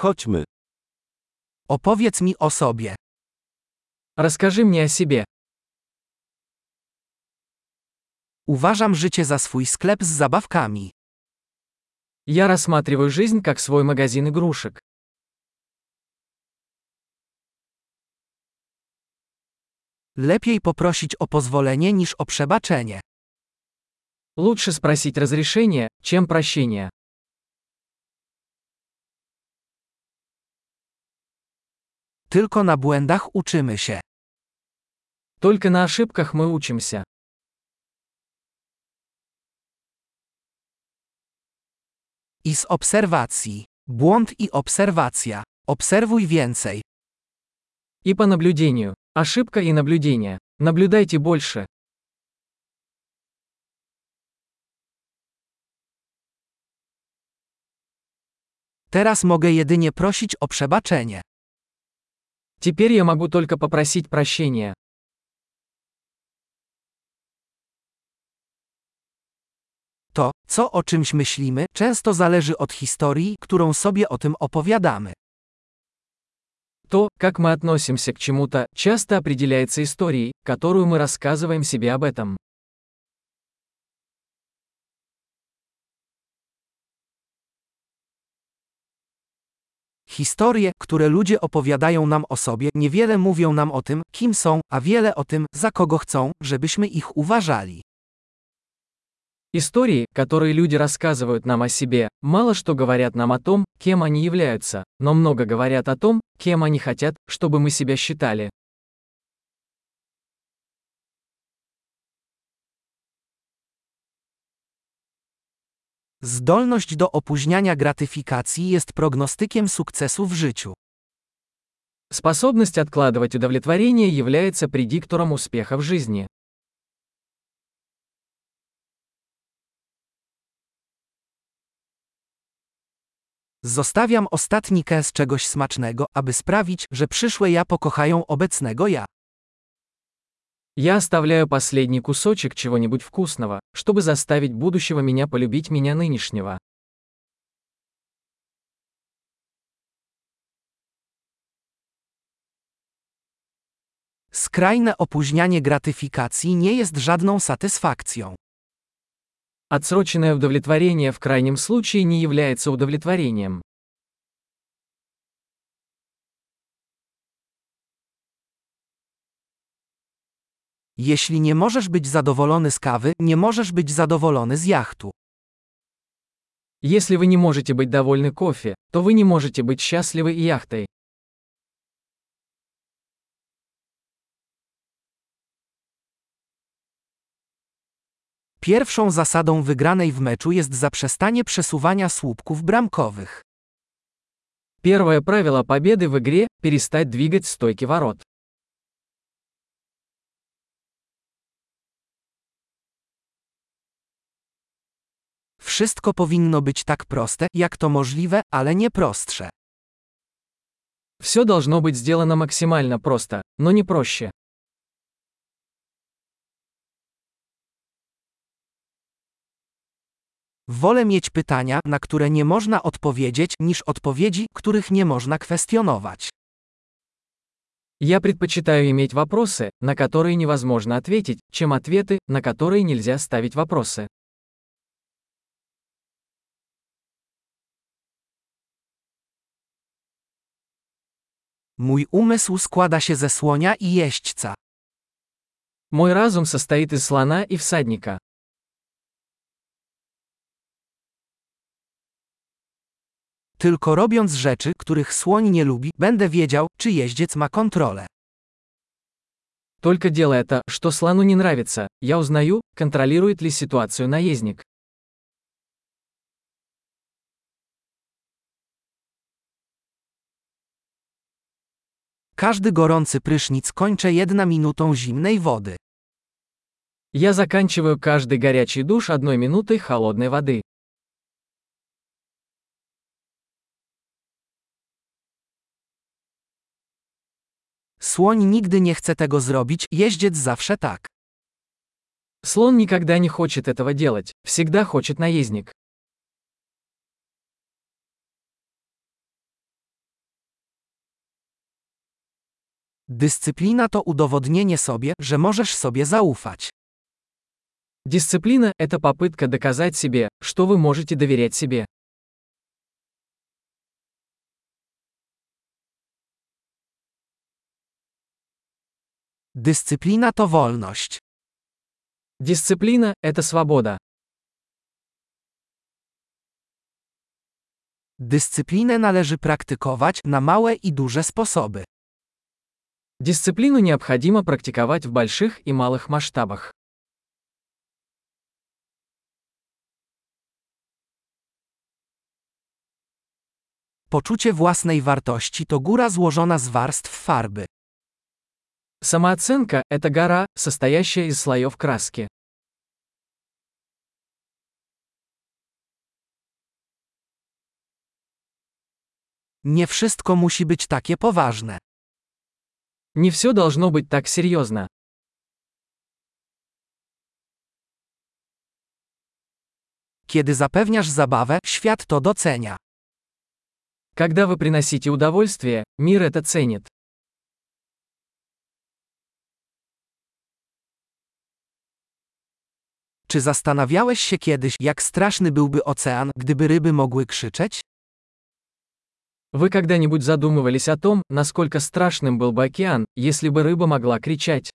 Chodźmy. Opowiedz mi o sobie. Расскажи мне о себе. Uważam życie za swój sklep z zabawkami. Я рассматриваю жизнь как свой магазин игрушек. Lepiej poprosić o pozwolenie niż o przebaczenie. Лучше спросить разрешение, чем прощение. Tylko na błędach uczymy się. Только на ошибках мы учимся. I z obserwacji. Błąd i obserwacja. Obserwuj więcej. И по наблюдению. Ошибка и наблюдение. Наблюдайте больше. Teraz mogę jedynie prosić o przebaczenie. Теперь я могу только попросить прощения. To, co o czymś myślimy, często zależy od historii, którą sobie o tym opowiadamy. То, как мы относимся к чему-то, часто определяется историей, которую мы рассказываем себе об этом. Historie, które ludzie opowiadają nam o sobie, niewiele mówią nam o tym, kim są, a wiele o tym, za kogo chcą, żebyśmy ich uważali. Истории, которые люди рассказывают нам о себе, мало что говорят нам о том, кем они являются, но много говорят о том, кем они хотят, чтобы мы себя считали. Zdolność do opóźniania gratyfikacji jest prognostykiem sukcesu w życiu. Способность откладывать удовлетворение является предиктором успеха в жизни. Zostawiam ostatni kęs czegoś smacznego, aby sprawić, że przyszłe ja pokochają obecnego ja. Я оставляю последний кусочек чего-нибудь вкусного, чтобы заставить будущего меня полюбить меня нынешнего. Skrajne opóźnianie gratyfikacji nie jest żadną satysfakcją. Отсроченное удовлетворение в крайнем случае не является удовлетворением. Jeśli nie możesz być zadowolony z kawy, nie możesz być zadowolony z jachtu. Если вы не можете быть довольны кофе, то вы не можете быть счастливы и яхтой. Pierwszą zasadą wygranej w meczu jest zaprzestanie przesuwania słupków bramkowych. Первое правило победы в игре – перестать двигать стойки ворот. Wszystko powinno być tak proste, jak to możliwe, ale nie prostsze. Все должно быть сделано максимально просто, но не проще. Wolę mieć pytania, na które nie można odpowiedzieć, niż odpowiedzi, których nie można kwestionować. Я предпочитаю иметь вопросы, на которые невозможно ответить, чем ответы, на которые нельзя ставить вопросы. Mój umysł składa się ze słonia i jeźdźca. Мой разум состоит из слона и всадника. Tylko robiąc rzeczy, których słoń nie lubi, będę wiedział, czy jeździec ma kontrolę. Только делая то, что слону не нравится, я узнаю, контролирует ли ситуацию наездник. Każdy gorący prysznic kończę jedna minutą zimnej wody. Я заканчиваю каждый горячий душ одной минутой холодной воды. Słoń nigdy nie chce tego zrobić, jeździec zawsze tak. Слон никогда не хочет этого делать, всегда хочет наездник. Dyscyplina to udowodnienie sobie, że możesz sobie zaufać. Дисциплина – это попытка доказать себе, что вы можете доверять себе. Dyscyplina to wolność. Дисциплина – это свобода. Dyscyplinę należy praktykować na małe i duże sposoby. Дисциплину необходимо практиковать в больших и малых масштабах. Poczucie własnej wartości to góra złożona z warstw farby. Самооценка – это гора, состоящая из слоев краски. Nie wszystko musi być takie poważne. Не все должно быть так серьезно. Kiedy zapewniasz zabawę, świat to docenia. Когда вы приносите удовольствие, мир это ценит. Czy zastanawiałeś się kiedyś, jak straszny byłby ocean, gdyby ryby mogły krzyczeć? Вы когда-нибудь задумывались о том, насколько страшным был бы океан, если бы рыба могла кричать?